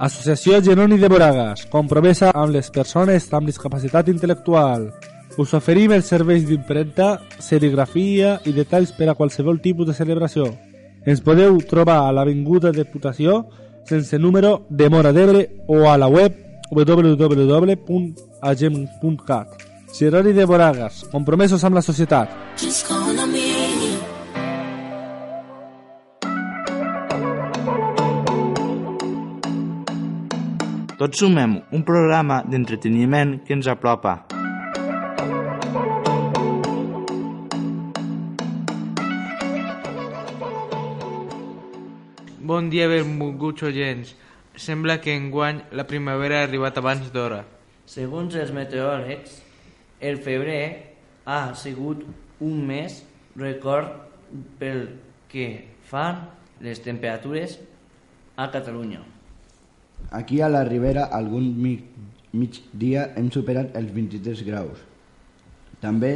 Associació Genoni de Moragas, compromesa amb les persones amb discapacitat intel·lectual. Us oferim els serveis d'impremta, serigrafia i detalls per a qualsevol tipus de celebració. Ens podeu trobar a l'Avinguda Deputació, sense número, de Mora d'Ebre o a la web www.agem.cat. Genoni de Moragas, compromesos amb la societat. Just call on me. Tots sumem un programa d'entreteniment que ens apropa. Bon dia, benvolguts oients. Sembla que enguany la primavera ha arribat abans d'hora. Segons els meteoròlegs, el febrer ha sigut un mes record pel que fan les temperatures a Catalunya. Aquí a la Ribera algun mig, migdia hem superat els 23 graus. També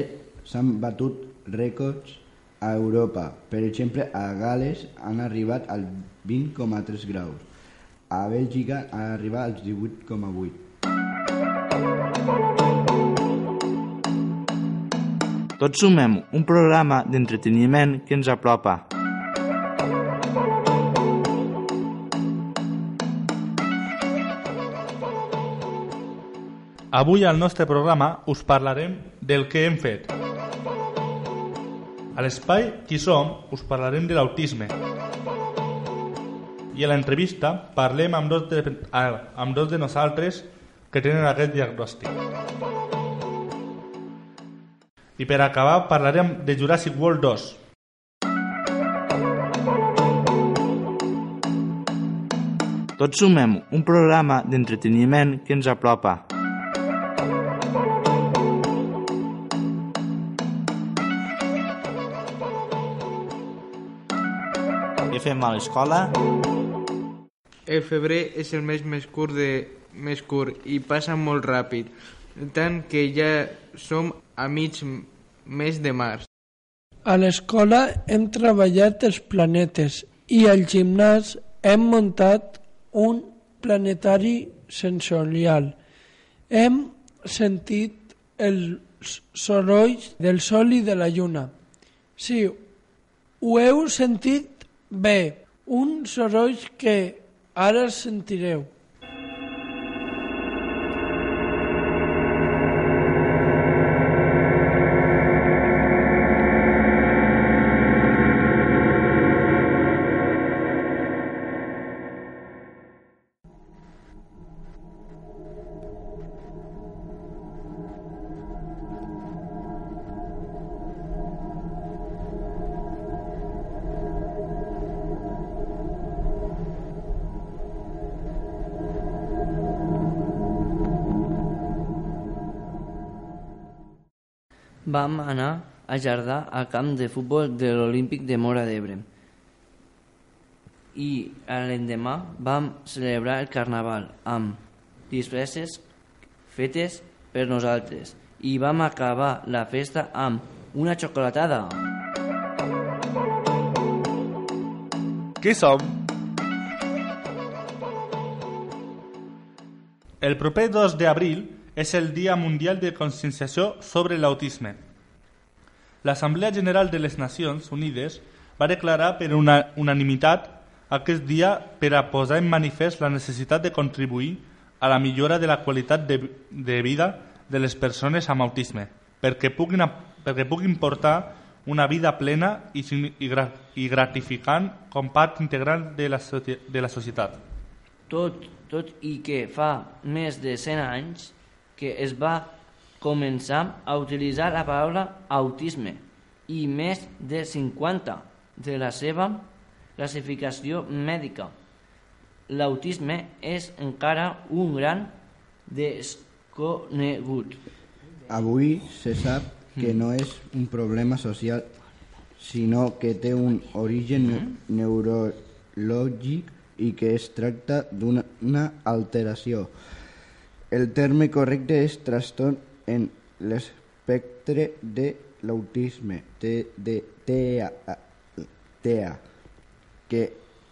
s'han batut rècords a Europa. Per exemple, a Gales han arribat als 20,3 graus. A Bèlgica han arribat als 18,8. Tots sumem un programa d'entreteniment que ens apropa. Avui al nostre programa us parlarem del que hem fet. A l'espai Qui som us parlarem de l'autisme. I a l'entrevista parlem amb dos, de, amb dos de nosaltres que tenen aquest diagnòstic. I per acabar parlarem de Jurassic World 2. Tots sumem un programa d'entreteniment que ens apropa. Què fem a l'escola? El febrer és el mes més curt, de, més curt i passa molt ràpid, tant que ja som a mig mes de març. A l'escola hem treballat els planetes i al gimnàs hem muntat un planetari sensorial. Hem sentit els sorolls del sol i de la lluna. Sí, ho heu sentit bé, un soroll que ara sentireu. Vam anar a Jardà al camp de futbol de l'Olímpic de Mora d'Ebre. I l'endemà vam celebrar el carnaval amb disfresses fetes per nosaltres i vam acabar la festa amb una xocolatada. Qui som? El proper 2 d'abril és el Dia Mundial de Conscienciació sobre l'Autisme. L'Assemblea General de les Nacions Unides va declarar per una unanimitat aquest dia per a posar en manifest la necessitat de contribuir a la millora de la qualitat de, de vida de les persones amb autisme, perquè puguin, perquè puguin portar una vida plena i, i, i gratificant com part integral de la, de la societat. Tot, tot i que fa més de 100 anys que es va començar a utilitzar la paraula autisme i més de 50 de la seva classificació mèdica. L'autisme és encara un gran desconegut. Avui se sap que no és un problema social, sinó que té un origen neurològic i que es tracta d'una alteració. El terme correcte és trastorn en l'espectre de l'autisme TEA, que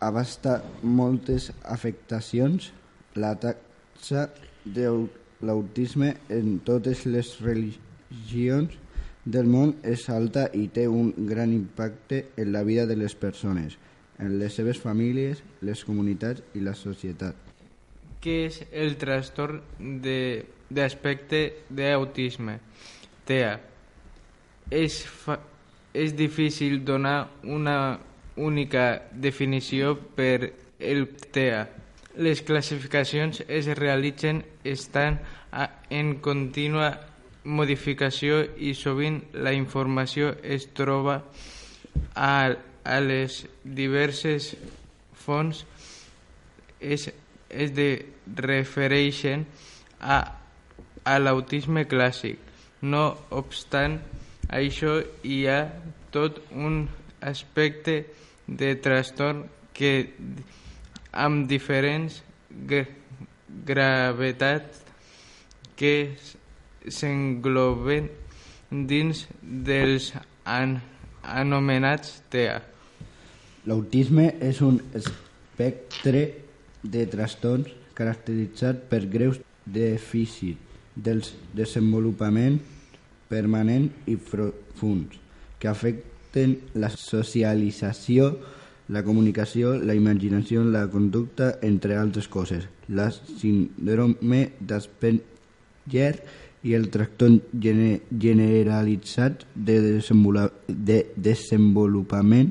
abasta moltes afectacions, la taxa de l'autisme en totes les religions del món és alta i té un gran impacte en la vida de les persones, en les seves famílies, les comunitats i la societat. Què és el trastorn d'aspecte d'autisme? TEA. És, fa, és difícil donar una única definició per el TEA. Les classificacions es realitzen estan en contínua modificació i sovint la informació es troba a, a les diverses fonts es, es de refereixen a, a l'autisme clàssic. No obstant això, hi ha tot un aspecte de trastorn que amb diferents gra gravetats que s'engloben dins dels an anomenats TEA. L'autisme és un espectre de trastorns caracteritzat per greus dèficits del desenvolupament permanent i profunds que afecten la socialització, la comunicació, la imaginació, la conducta, entre altres coses. La síndrome d'Asperger i el trastorn gene generalitzat de, de desenvolupament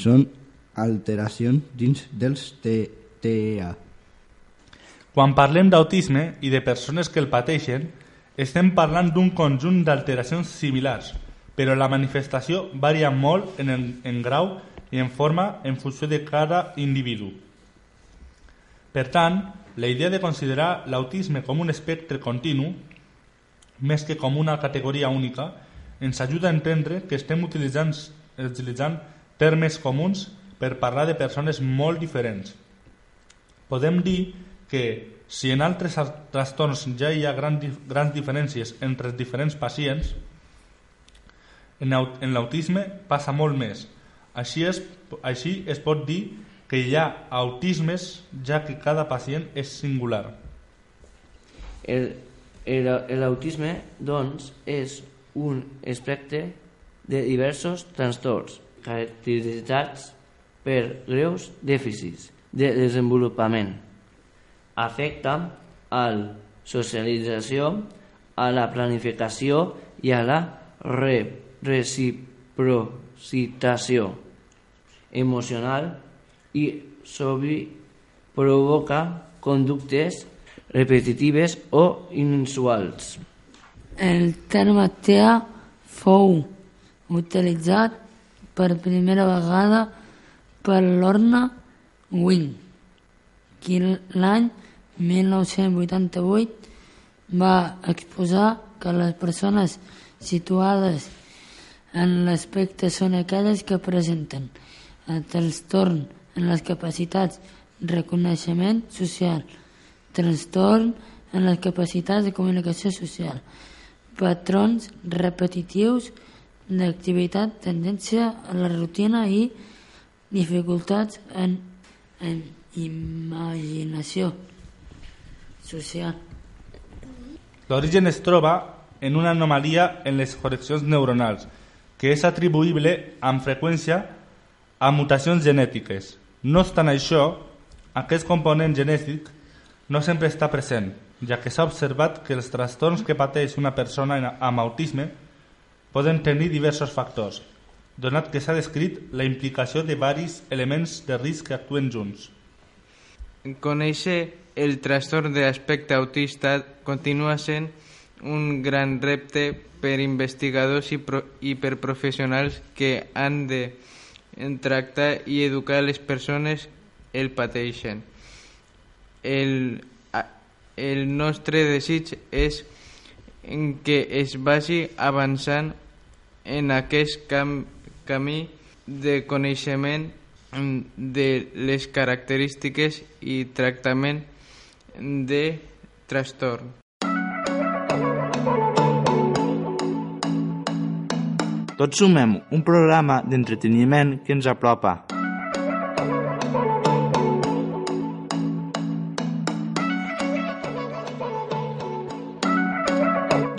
són alteracions dins dels T- TEA. Quan parlem d'autisme i de persones que el pateixen, estem parlant d'un conjunt d'alteracions similars, però la manifestació varia molt en, en, en grau i en forma en funció de cada individu. Per tant, la idea de considerar l'autisme com un espectre continu, més que com una categoria única, ens ajuda a entendre que estem utilitzant, utilitzant termes comuns per parlar de persones molt diferents. Podem dir que si en altres trastorns ja hi ha gran, grans diferències entre els diferents pacients, en, au- en l'autisme passa molt més. Així es, així es pot dir que hi ha autismes ja que cada pacient és singular. L'autisme, doncs, és un espectre de diversos trastorns caracteritzats per greus dèficits de desenvolupament. Afecta a la socialització, a la planificació i a la re, reciprocitació emocional i sovint provoca conductes repetitives o inusuals. El terme TEA fou utilitzat per primera vegada per Lorna Wing, qui l'any 1988 va exposar que les persones situades en l'aspecte són aquelles que presenten el trastorn en les capacitats reconeixement social, trastorn en les capacitats de comunicació social, patrons repetitius d'activitat, tendència a la rutina i dificultats en, en imaginació social. L'origen es troba en una anomalia en les connexions neuronals, que és atribuïble amb freqüència a mutacions genètiques. No obstant això, aquest component genètic no sempre està present, ja que s'ha observat que els trastorns que pateix una persona amb autisme poden tenir diversos factors, donat que s'ha descrit la implicació de varis elements de risc que actuen junts. Conèixer el trastorn d'aspecte autista continua sent un gran repte per investigadors i, pro i per professionals que han de tractar i educar les persones el pateixen. El, el nostre desig és que es vagi avançant en aquest cam camí de coneixement mm, de les característiques i tractament de trastorn. Tots sumem un programa d'entreteniment que ens apropa.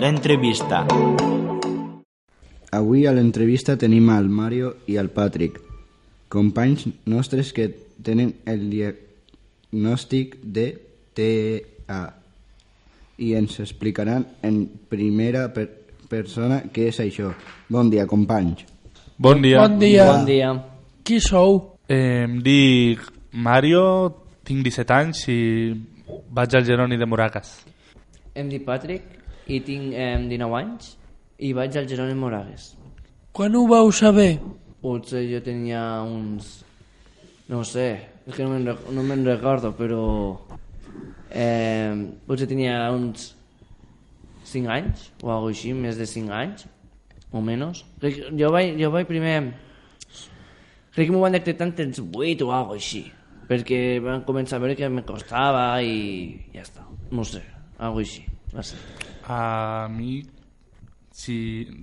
L'entrevista. Avui a l'entrevista tenim al Mario i al Patrick, companys nostres que tenen el diagnòstic de TEA i ens explicaran en primera per persona què és això. Bon dia, companys. Bon dia. Bon dia. Bon dia. Qui sou? Eh, em dic Mario, tinc 17 anys i vaig al Geroni de Moragas. Em dic Patrick i tinc eh, 19 anys i vaig al Jeroni Moragues. Quan ho vau saber? Potser jo tenia uns... No ho sé, és que no me'n no me'n recordo, però... Eh, potser tenia uns 5 anys o alguna així, més de 5 anys, o menys. Jo, vaig, jo vaig primer... Crec que m'ho van decretar entre els 8 o alguna així, perquè van començar a veure que me costava i ja està. No ho sé, alguna així. Va ser. A mi, si,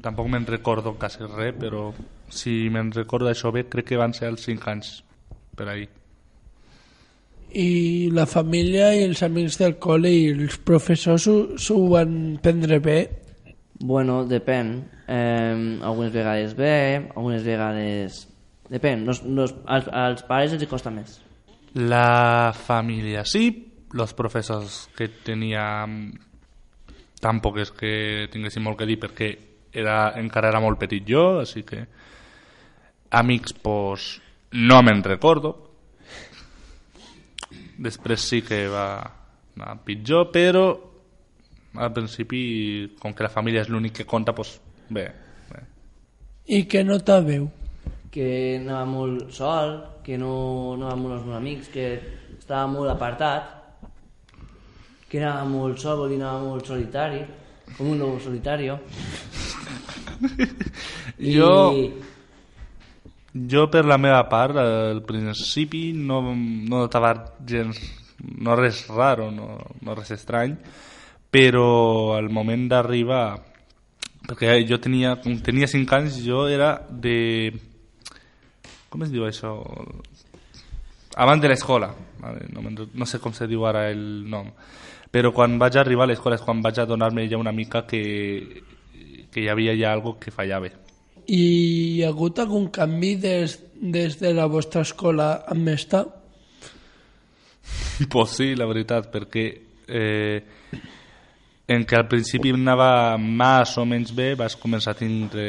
tampoc me'n recordo quasi res, però si me'n recordo això bé, crec que van ser els 5 anys per ahí. I la família i els amics del col·le i els professors s'ho- van prendre bé? Bueno, depèn. Eh, algunes vegades bé, algunes vegades... Depèn. Nos, nos, als, als pares els costa més. La família sí, los professors que tenia tampoc és que tinguessin molt que dir perquè era, encara era molt petit jo, així que amics, pues, no me'n recordo. Després sí que va anar pitjor, però al principi, com que la família és l'únic que compta, pues, bé, bé. I què notàveu? Que anava molt sol, que no, no anava amb els meus amics, que estava molt apartat, que anava molt sol, vol dir anava molt solitari, com un lobo solitario. I, Jo- Jo, per la meva part, al principi no, no notava gens, no res raro, no, no res estrany, però al moment d'arribar, perquè jo tenia, com tenia 5 anys, jo era de... Com es diu això? Abans de l'escola, no, no sé com se diu ara el nom, però quan vaig arribar a l'escola és quan vaig adonar-me ja una mica que, que hi havia ja algo que fallava. I hi ha hagut algun canvi des, des de la vostra escola amb esta? Pues sí, la veritat, perquè eh, en què al principi anava més o menys bé, vas començar a tindre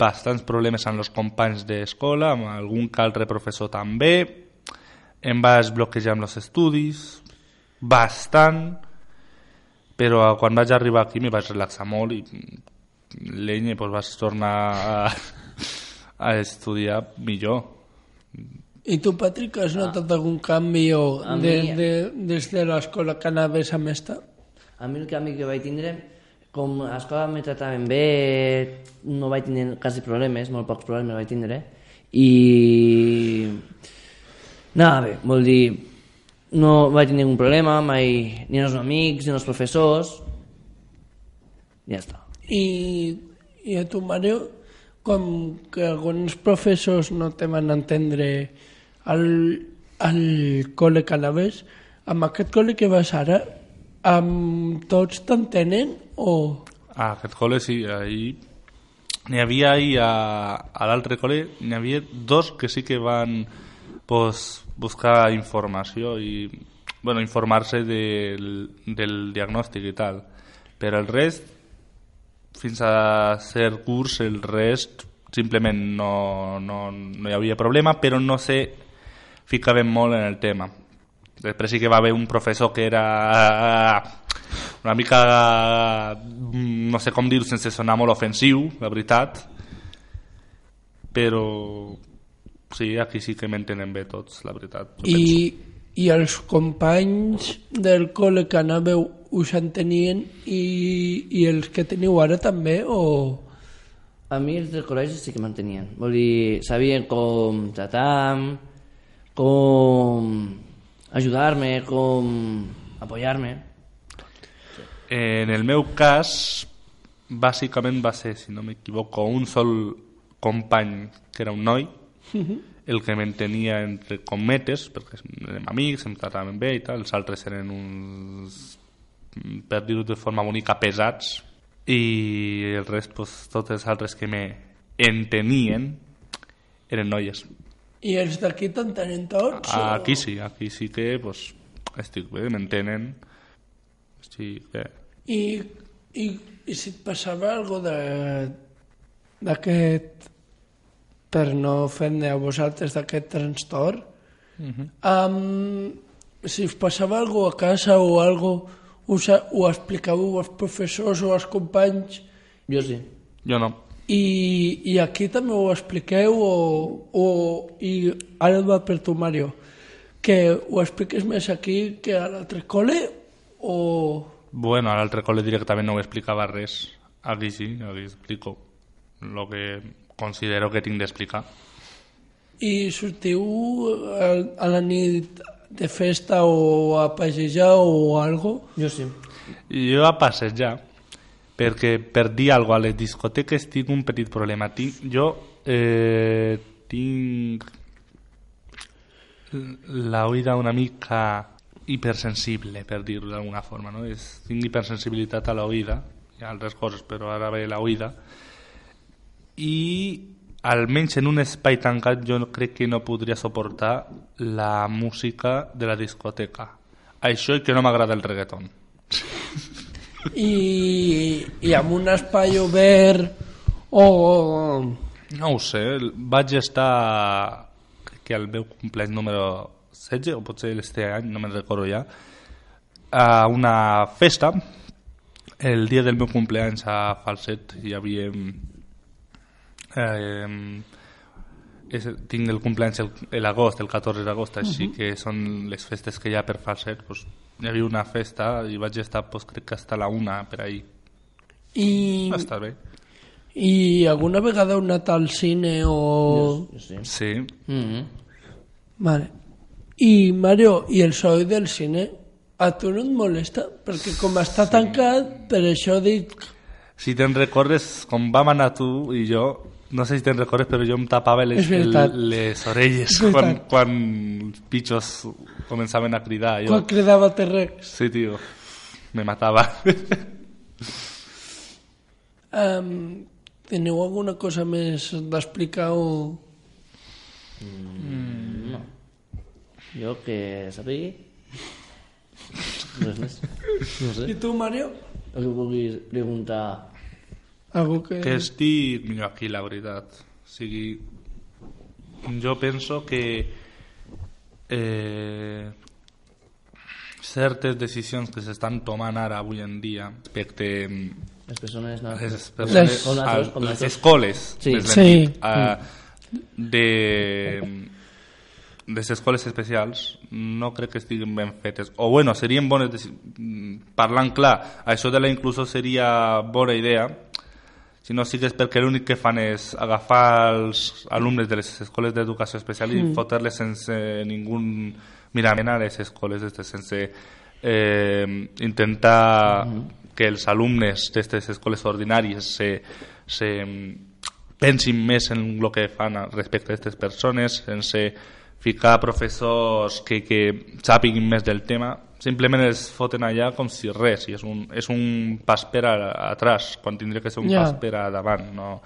bastants problemes amb els companys d'escola, amb algun que altre professor també, em vas bloquejar amb els estudis, bastant, però quan vaig arribar aquí me vaig relaxar molt i l'eny pues, vaig tornar a, a estudiar millor. I tu, Patrick, has notat algun canvi o A de, mi- de, des de l'escola que anaves amb esta? A mi el canvi que vaig tindre, com a l'escola me trataven bé, no vaig tindre quasi problemes, molt pocs problemes vaig tindre, i... Anava bé, vol dir, no vaig tenir ningú problema, mai, ni els amics, ni els professors, ja està. I, i a tu, Mario, com que alguns professors no te van entendre al, al col·le que anaves, amb aquest col·le que vas ara, amb tots t'entenen o... A aquest col·le sí, ahir n'hi havia ahir a, a l'altre col·le, n'hi havia dos que sí que van pues, buscar informació i bueno, informar-se del, del diagnòstic i tal. Però el rest, fins a cert curs, el rest simplement no, no, no hi havia problema, però no se ficaven molt en el tema. Després sí que va haver un professor que era una mica, no sé com dir sense sonar molt ofensiu, la veritat, però sí, aquí sí que m'entenen bé tots, la veritat. penso. I, i els companys del col·le que anàveu us entenien i, i els que teniu ara també o... A mi els del col·legi sí que mantenien. Vol dir, sabien com tratar com ajudar-me, com apoyar-me. En el meu cas, bàsicament va ser, si no m'equivoco, un sol company que era un noi, el que m'entenia entre cometes, perquè érem amics, em tratàvem bé i tal, els altres eren uns, per dir-ho de forma bonica, pesats, i el rest, pues, tots els altres que me entenien eren noies. I els d'aquí t'entenen tots? o- Aquí sí, aquí sí que pues, estic bé, m'entenen. Estic bé. I, i, i si et passava alguna de d'aquest per no fer-ne a vosaltres d'aquest trastorn um, si us passava alguna a casa o algo us, ho explicàveu als professors o als companys Jo sí. Jo no. i, i aquí també ho expliqueu o, o i ara va per tu Mario que ho expliques més aquí que a l'altre col·le o Bueno, a l'altre col·le directament no ho explicava res. Aquí sí, aquí explico el que considero que tinc d'explicar. I sortiu a, a la nit de festa o a passejar o algo? Jo sí. Jo a passejar, perquè per dir alguna cosa a les discoteques tinc un petit problema. Tinc, jo eh, tinc la oïda una mica hipersensible, per dir-ho d'alguna forma. No? És, tinc hipersensibilitat a la oïda i a altres coses, però ara ve la oïda. I almenys en un espai tancat jo crec que no podria suportar la música de la discoteca. Això i que no m'agrada el reggaeton. I, i amb un espai obert o... No ho sé, vaig estar crec que al meu compleany número 16 o potser este any, no me'n recordo ja a una festa el dia del meu compleanys a Falset hi havia eh, és, tinc el compleanys el- l'agost, el 14 d'agost així que són les festes que hi ha per Falset pues, hi havia una festa i vaig estar pues, crec que hasta la una per ahí I, va estar bé I alguna vegada heu anat al cine o... Sí. sí, Mm -hmm. Vale. I Mario, i el soroll del cine a tu no et molesta? Perquè com està tancat, per això dic... Si te'n recordes, com vam anar tu i jo, no sé si te'n recordes, però jo em tapava les, el, les orelles quan, quan els pitjos començaven a cridar. Jo, Quan cridava T-Rex. Sí, tio, me matava. Um, teniu alguna cosa més d'explicar o... Jo que sabia... Res més. No sé. I tu, Mario? O que vulguis preguntar... Algo que... que estic millor aquí, la veritat. O sigui, jo penso que eh, certes decisions que s'estan tomant ara, avui en dia, respecte Les persones... No, les, Les- Com nosaltres, com les nosaltres. escoles Sí. Sí. dit, a, de les escoles especials no crec que estiguin ben fetes o bueno, serien bones mm, parlant clar, això de la inclusió seria bona idea si no sí que és perquè l'únic que fan és agafar els alumnes de les escoles d'educació especial i Mm. fotre-les sense ningú mirament a les escoles sense eh, intentar que els alumnes d'aquestes escoles ordinàries se, se pensin més en el que fan respecte a aquestes persones, sense ficar professors que, que sàpiguin més del tema, simplement els foten allà com si res, i és un, és un pas per a, atrás, quan tindria que ser un Ja. pas per a davant, no,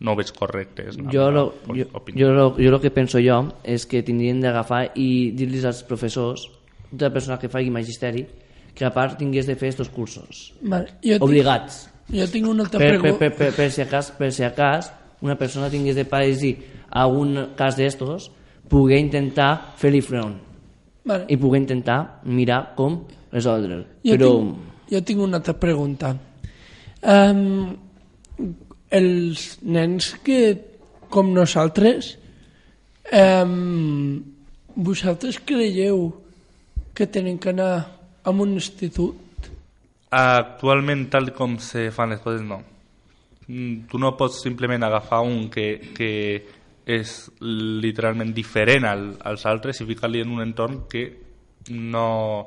no ho veig correcte. És Jo, lo, jo, opinió. jo, lo, jo lo que penso jo és que tindrien d'agafar i dir-los als professors, tota persona que faci magisteri, que a part tingués de fer estos cursos. Vale. Jo, tinc, Obligats. jo tinc una altra Per, per, pregunta. per, per, per, si acas, per si acas una persona tingués de parir a un cas d'estos, poder intentar fer-li front Vale. i poder intentar mirar com resoldre'l. Jo, Però tinc, jo tinc una altra pregunta. Um, els nens que, com nosaltres, um, vosaltres creieu que tenen que anar a un institut? Actualment, tal com se fan les coses, no. Mm, Tu no pots simplement agafar un que, que és literalment diferent al, als altres i ficar-li en un entorn que no,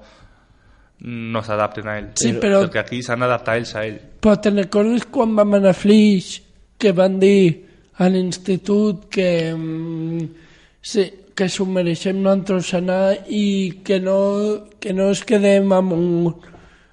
no s'adapten a ell. Sí, però- Perquè aquí s'han d'adaptar ells a ell. Però te'n recordes quan vam anar a Flix que van dir a l'institut que, mm, sí, que s'ho mereixem nosaltres anar i que no, que no es quedem amb un,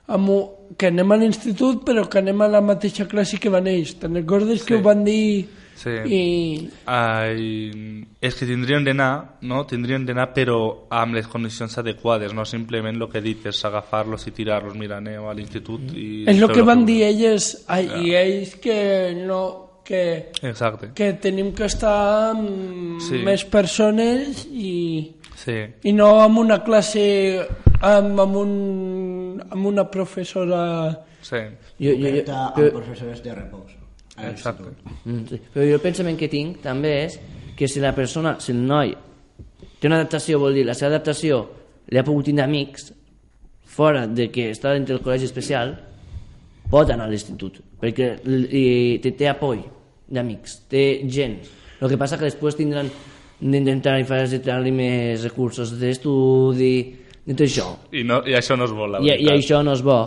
amb un, que anem a l'institut però que anem a la mateixa classe que van ells. Te'n recordes que Sí. ho van dir Sí. i... Ai, és que tindrien d'anar, no? Tindrien d'anar però amb les condicions adequades, no simplement el que he dit, és agafar-los i tirar-los, mira, aneu a l'institut i... És el que van dir elles ai, Ja. i ells que no que, Exacte, que tenim que estar amb Sí. més persones i, sí. i no amb una classe amb, amb, un, amb una professora Sí, Jo, jo, jo, Està amb però, professors de repòs. Exacte. mm, sí. però jo el pensament que tinc també és que si la persona, si el noi té una adaptació, vol dir, la seva adaptació li ha pogut tindre amics fora de que està dintre del col·legi especial, pot anar a l'institut, perquè li, té, té apoy d'amics, té gent. El que passa que després tindran d'intentar facilitar-li més recursos d'estudi, de tot això. I, no, I això no es vol, la I, I això no és bo,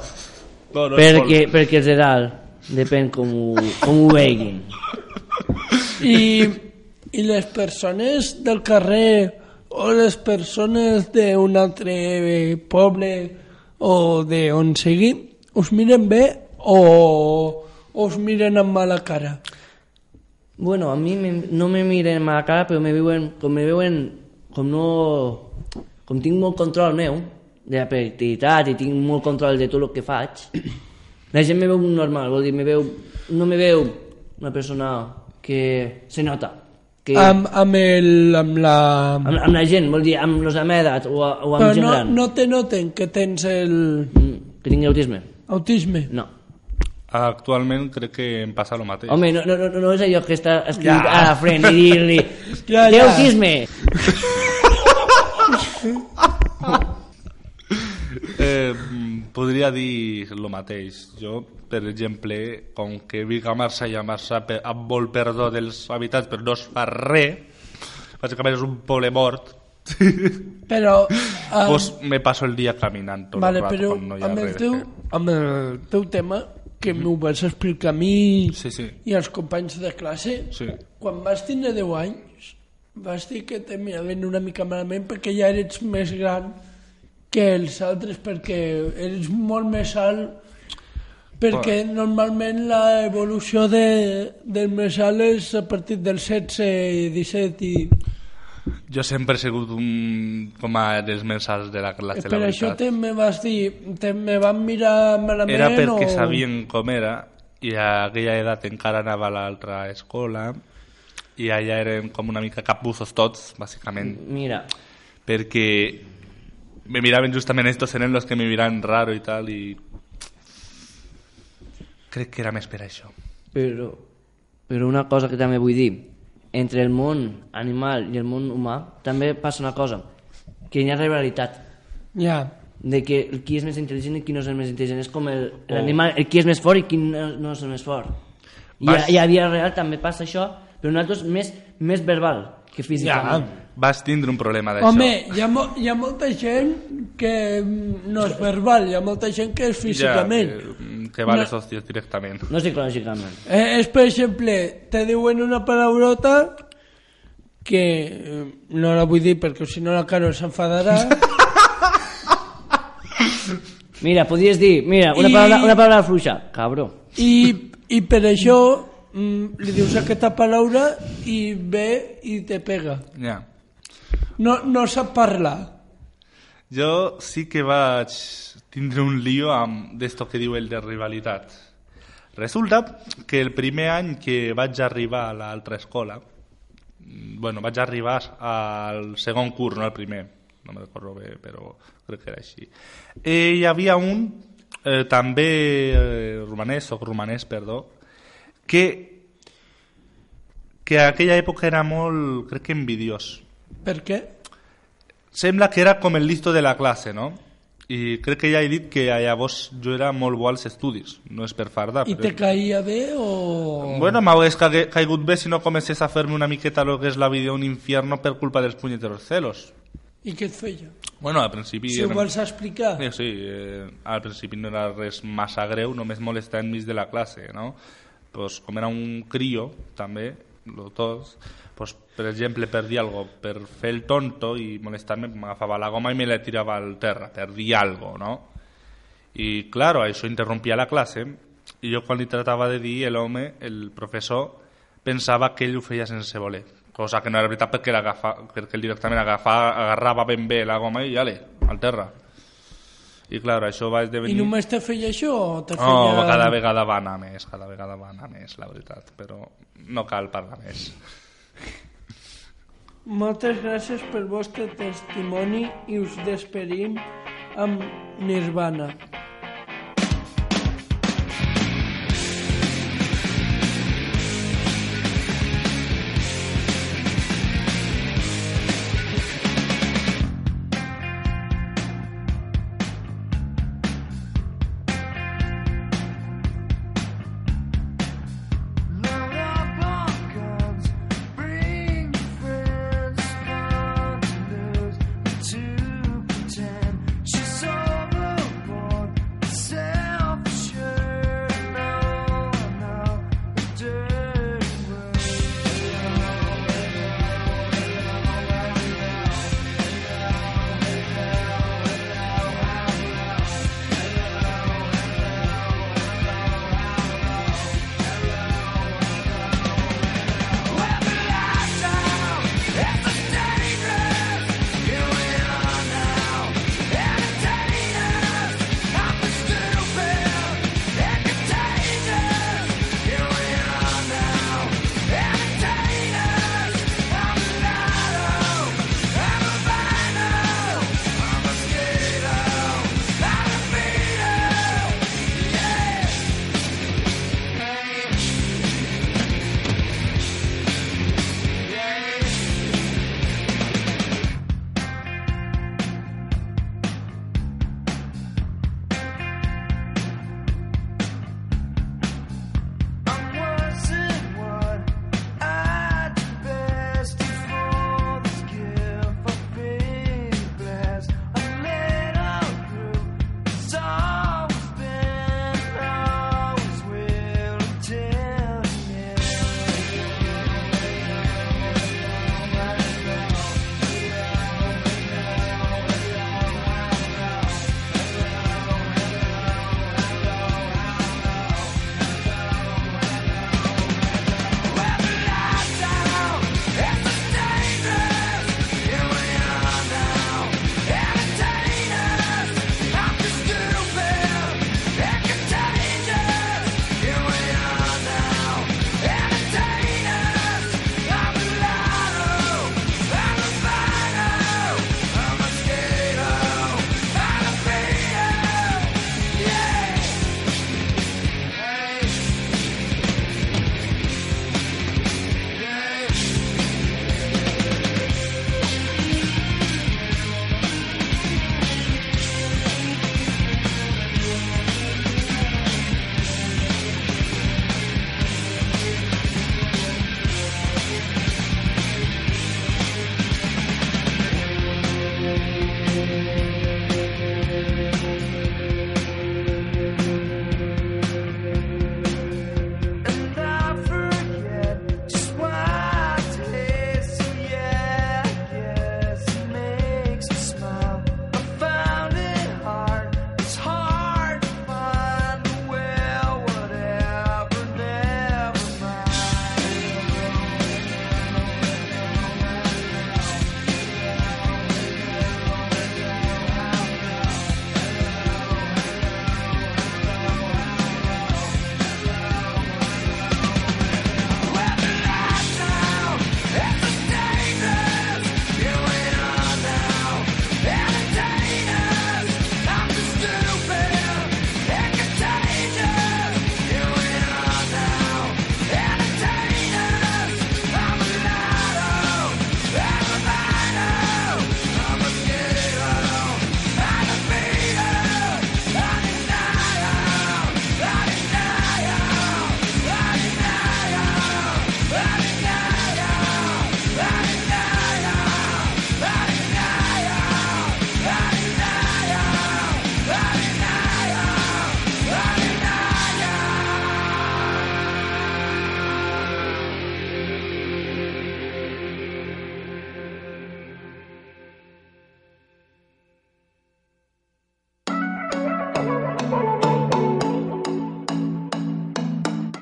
no, no es perquè, vol. perquè els de dalt depèn com ho, com ho veguin. i, i les persones del carrer o les persones d'un altre poble o de on sigui us miren bé o, o us miren amb mala cara Bueno, a mi me, no me miren a la cara, però me veuen, com me veuen, com no... Com tinc molt control meu, de la productivitat i tinc molt control de tot el que faig, la gent me veu normal, vol dir, me veu, no me veu una persona que se nota. Que, amb, amb, el, amb la... amb, amb la gent, vol dir, amb los de la meva edat o, o amb però gent no, gran. no te noten que tens el Mm, Que tingui autisme. autisme No. Actualment crec que em passa el mateix. Home, no, no, no, no és allò que està escrit Ja. a la frent i dir-li Ja, té ja. autisme. Eh, mm, podria dir el mateix. Jo, per exemple, com que vic a Marsa i a Marsa amb molt perdó dels habitants, però no es fa res, bàsicament és un poble mort, però ah, pues me paso el dia caminant tot vale, el rato però no hi ha amb el, teu, amb el teu tema que m'ho vas explicar a mi Sí, sí, i als companys de classe sí. quan vas tindre 10 anys vas dir que te miraven una mica malament perquè ja eres més gran que els altres perquè eres molt més alt perquè normalment l'evolució de, del més alt és a partir dels 16 17 i Jo sempre he sigut un, com a dels més alts de la classe, per la això te me vas dir te me van mirar malament Era perquè o... sabien com era i a aquella edat encara anava a l'altra escola i allà eren com una mica capbussos tots, bàsicament, Mira, perquè me miraven justament estos eren los que me miran raro i tal i crec que era més per això. però, però una cosa que també vull dir, entre el món animal i el món humà també passa una cosa, que hi ha rivalitat ja de que qui és més intel·ligent i qui no és el més intel·ligent. És com el- l'animal, el, qui és més fort i qui no, no és el més fort. I a, Vas- I a vida real també passa això, però nosaltres més, més verbal que físicament. Vas tindre un problema d'això. Home, hi ha, mo hi ha molta gent que mm, no és verbal, hi ha molta gent que és físicament. Ja, que, que va No. les hòsties directament. No psicològicament. Eh, és, per exemple, te diuen una palabrota que eh, no la vull dir perquè si no la Carol s'enfadarà Mira, podries dir, mira, una, I- paraula, una paraula fluixa. Cabró. i, i per això mm, li dius aquesta paraula i ve i te pega. Ja. No, no sap parlar. Jo sí que vaig tindre un lío amb d'esto que diu el de rivalitat. Resulta que el primer any que vaig arribar a l'altra escola, mm, bueno, vaig arribar al segon curs, no al primer, no me recordo bé, però crec que era així. Eh, hi havia un, eh, també eh, romanès, o romanès, perdó, que, que a aquella època era molt, crec que envidiós. Per què? Sembla que era com el listo de la classe, no? I crec que ja he dit que llavors jo era molt bo als estudis, no és per fardar. I però- te caïa bé o... Bueno, m'hagués caigut bé si no comencés a fer-me una miqueta lo que és la vida un infierno per culpa dels puñeteros celos. I què et feia? Bueno, al principi... Si ho vols explicar. Sí, sí, eh, al principi no era res massa greu, només molestar enmig de la classe, no? Pues, com era un crio, també, los dos, pues, per exemple, per dir algo, per fer el tonto i molestar-me, m'agafava la goma i me la tirava al terra, per dir algo, no? I, claro, això interrompia la classe, i jo quan li tratava de dir, l'home, el professor, pensava que ell ho feia sense voler, cosa que no era veritat perquè, l'agafa, perquè ell directament agafa, agarrava ben bé la goma i ale, al terra. I clar, això va I esdevenir... només te feia això o te feia... No, cada vegada va anar més, cada vegada va anar més, la veritat, però no cal parlar més. Moltes gràcies pel vostre testimoni i us despedim amb Nirvana.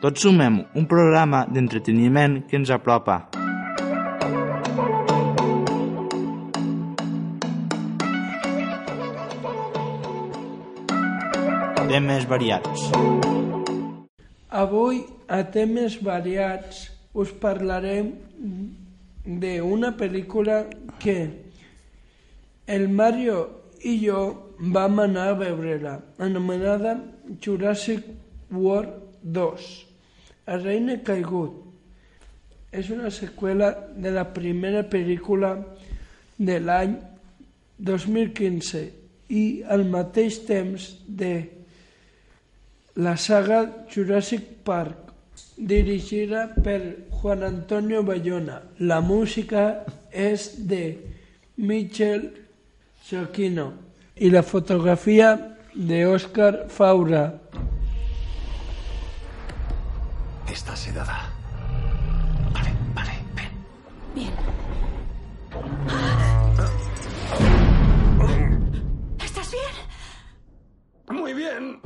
Tots sumem un programa d'entreteniment que ens apropa. Temes variats. Avui, a temes variats, us parlarem d'una pel·lícula que el Mario i jo vam anar a veure-la, anomenada Jurassic World 2, El reine caigut. És una seqüela de la primera pel·lícula de l'any 2015 i al mateix temps de la saga Jurassic Park, dirigida per Juan Antonio Bayona. La música és de Michel Giacchino i la fotografia de Oscar Faura. Está sedada. Vale, vale, ven. Bien. ¿Estás bien? Muy bien.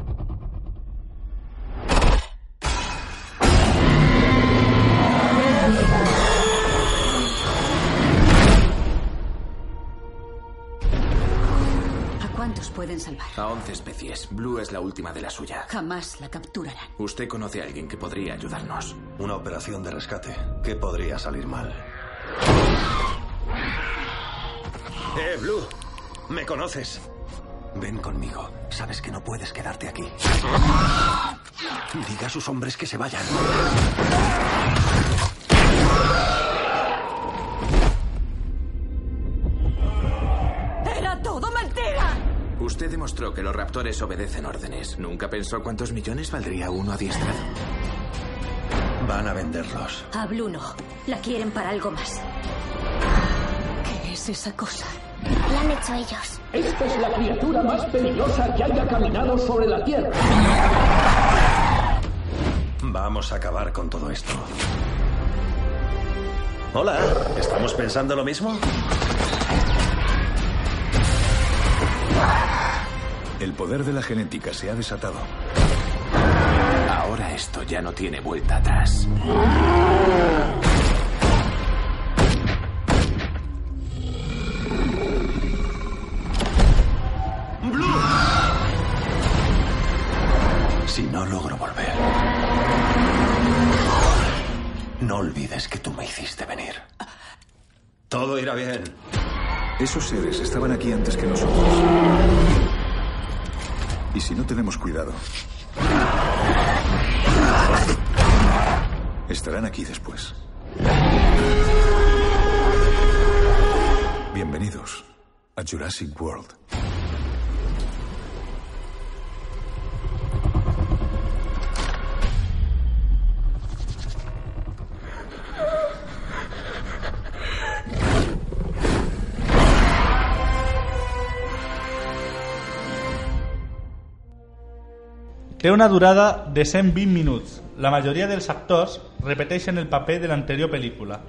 Pueden salvar? A 11 especies. Blue es la última de la suya. Jamás la capturarán. Usted conoce a alguien que podría ayudarnos. Una operación de rescate. ¿Qué podría salir mal? ¡Eh, Blue! ¿Me conoces? Ven conmigo. Sabes que no puedes quedarte aquí. Diga a sus hombres que se vayan. Demostró que los raptores obedecen órdenes. ¿Nunca pensó cuántos millones valdría uno adiestrado? Van a venderlos. A Blue no. La quieren para algo más. ¿Qué es esa cosa? La han hecho ellos. Esta es la criatura más peligrosa que haya caminado sobre la Tierra. Vamos a acabar con todo esto. Hola, ¿estamos pensando lo mismo? El poder de la genética se ha desatado. Ahora esto ya no tiene vuelta atrás. Si no logro volver, no olvides que tú me hiciste venir. Todo irá bien. Esos seres estaban aquí antes que nosotros. Y si no tenemos cuidado, estarán aquí después. Bienvenidos a Jurassic World. Té una durada de 120 minuts. La majoria dels actors repeteixen el paper de l'anterior pel·lícula.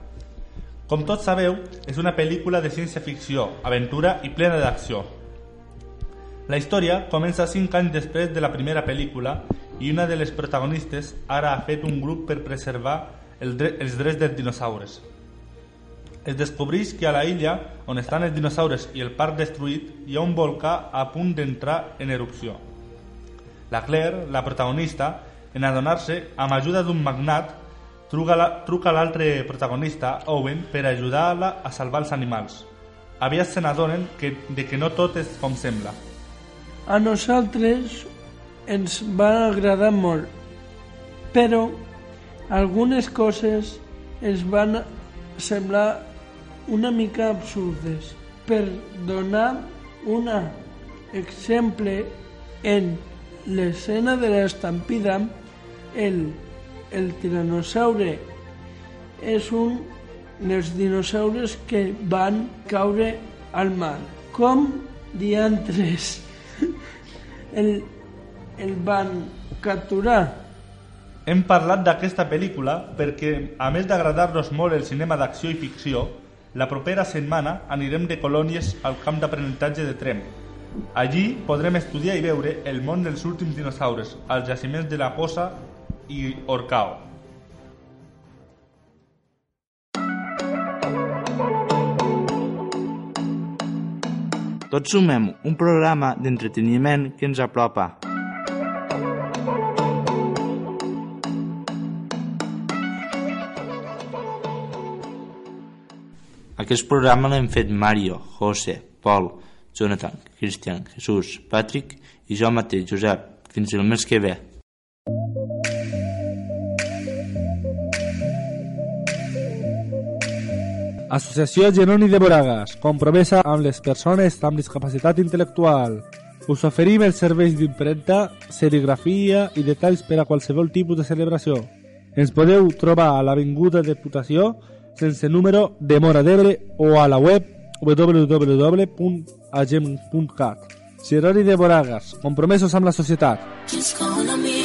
Com tots sabeu, és una pel·lícula de ciència-ficció, aventura i plena d'acció. La història comença 5 anys després de la primera pel·lícula i una de les protagonistes ara ha fet un grup per preservar el dre els drets dels dinosaures. Es descobreix que a la illa on estan els dinosaures i el parc destruït hi ha un volcà a punt d'entrar en erupció. La Claire, la protagonista, en adonar-se, amb ajuda d'un magnat, truca l'altre protagonista, Owen, per ajudar-la a salvar els animals. Aviat se n'adonen que, de que no tot és com sembla. A nosaltres ens va agradar molt, però algunes coses ens van semblar una mica absurdes. Per donar un exemple, en l'escena de l'estampida, el, el tiranosaure és un dels dinosaures que van caure al mar. Com diantres el, el van capturar? Hem parlat d'aquesta pel·lícula perquè, a més d'agradar-nos molt el cinema d'acció i ficció, la propera setmana anirem de colònies al camp d'aprenentatge de Trem. Allí podrem estudiar i veure el món dels últims dinosaures, els jaciments de la Posa i Orcao. Tots sumem un programa d'entreteniment que ens apropa. Aquest programa l'hem fet Mario, José, Pol, Jonathan, Cristian, Jesús, Patrick i jo mateix, Josep. Fins el mes que ve. Associació Genoni de Boragas, compromesa amb les persones amb discapacitat intel·lectual. Us oferim els serveis d'impremta, serigrafia i detalls per a qualsevol tipus de celebració. Ens podeu trobar a l'Avinguda Deputació, sense número, de Mora d'Ebre o a la web www.agem.cat. Genoni de Boragas, compromesos amb la societat. Just call on me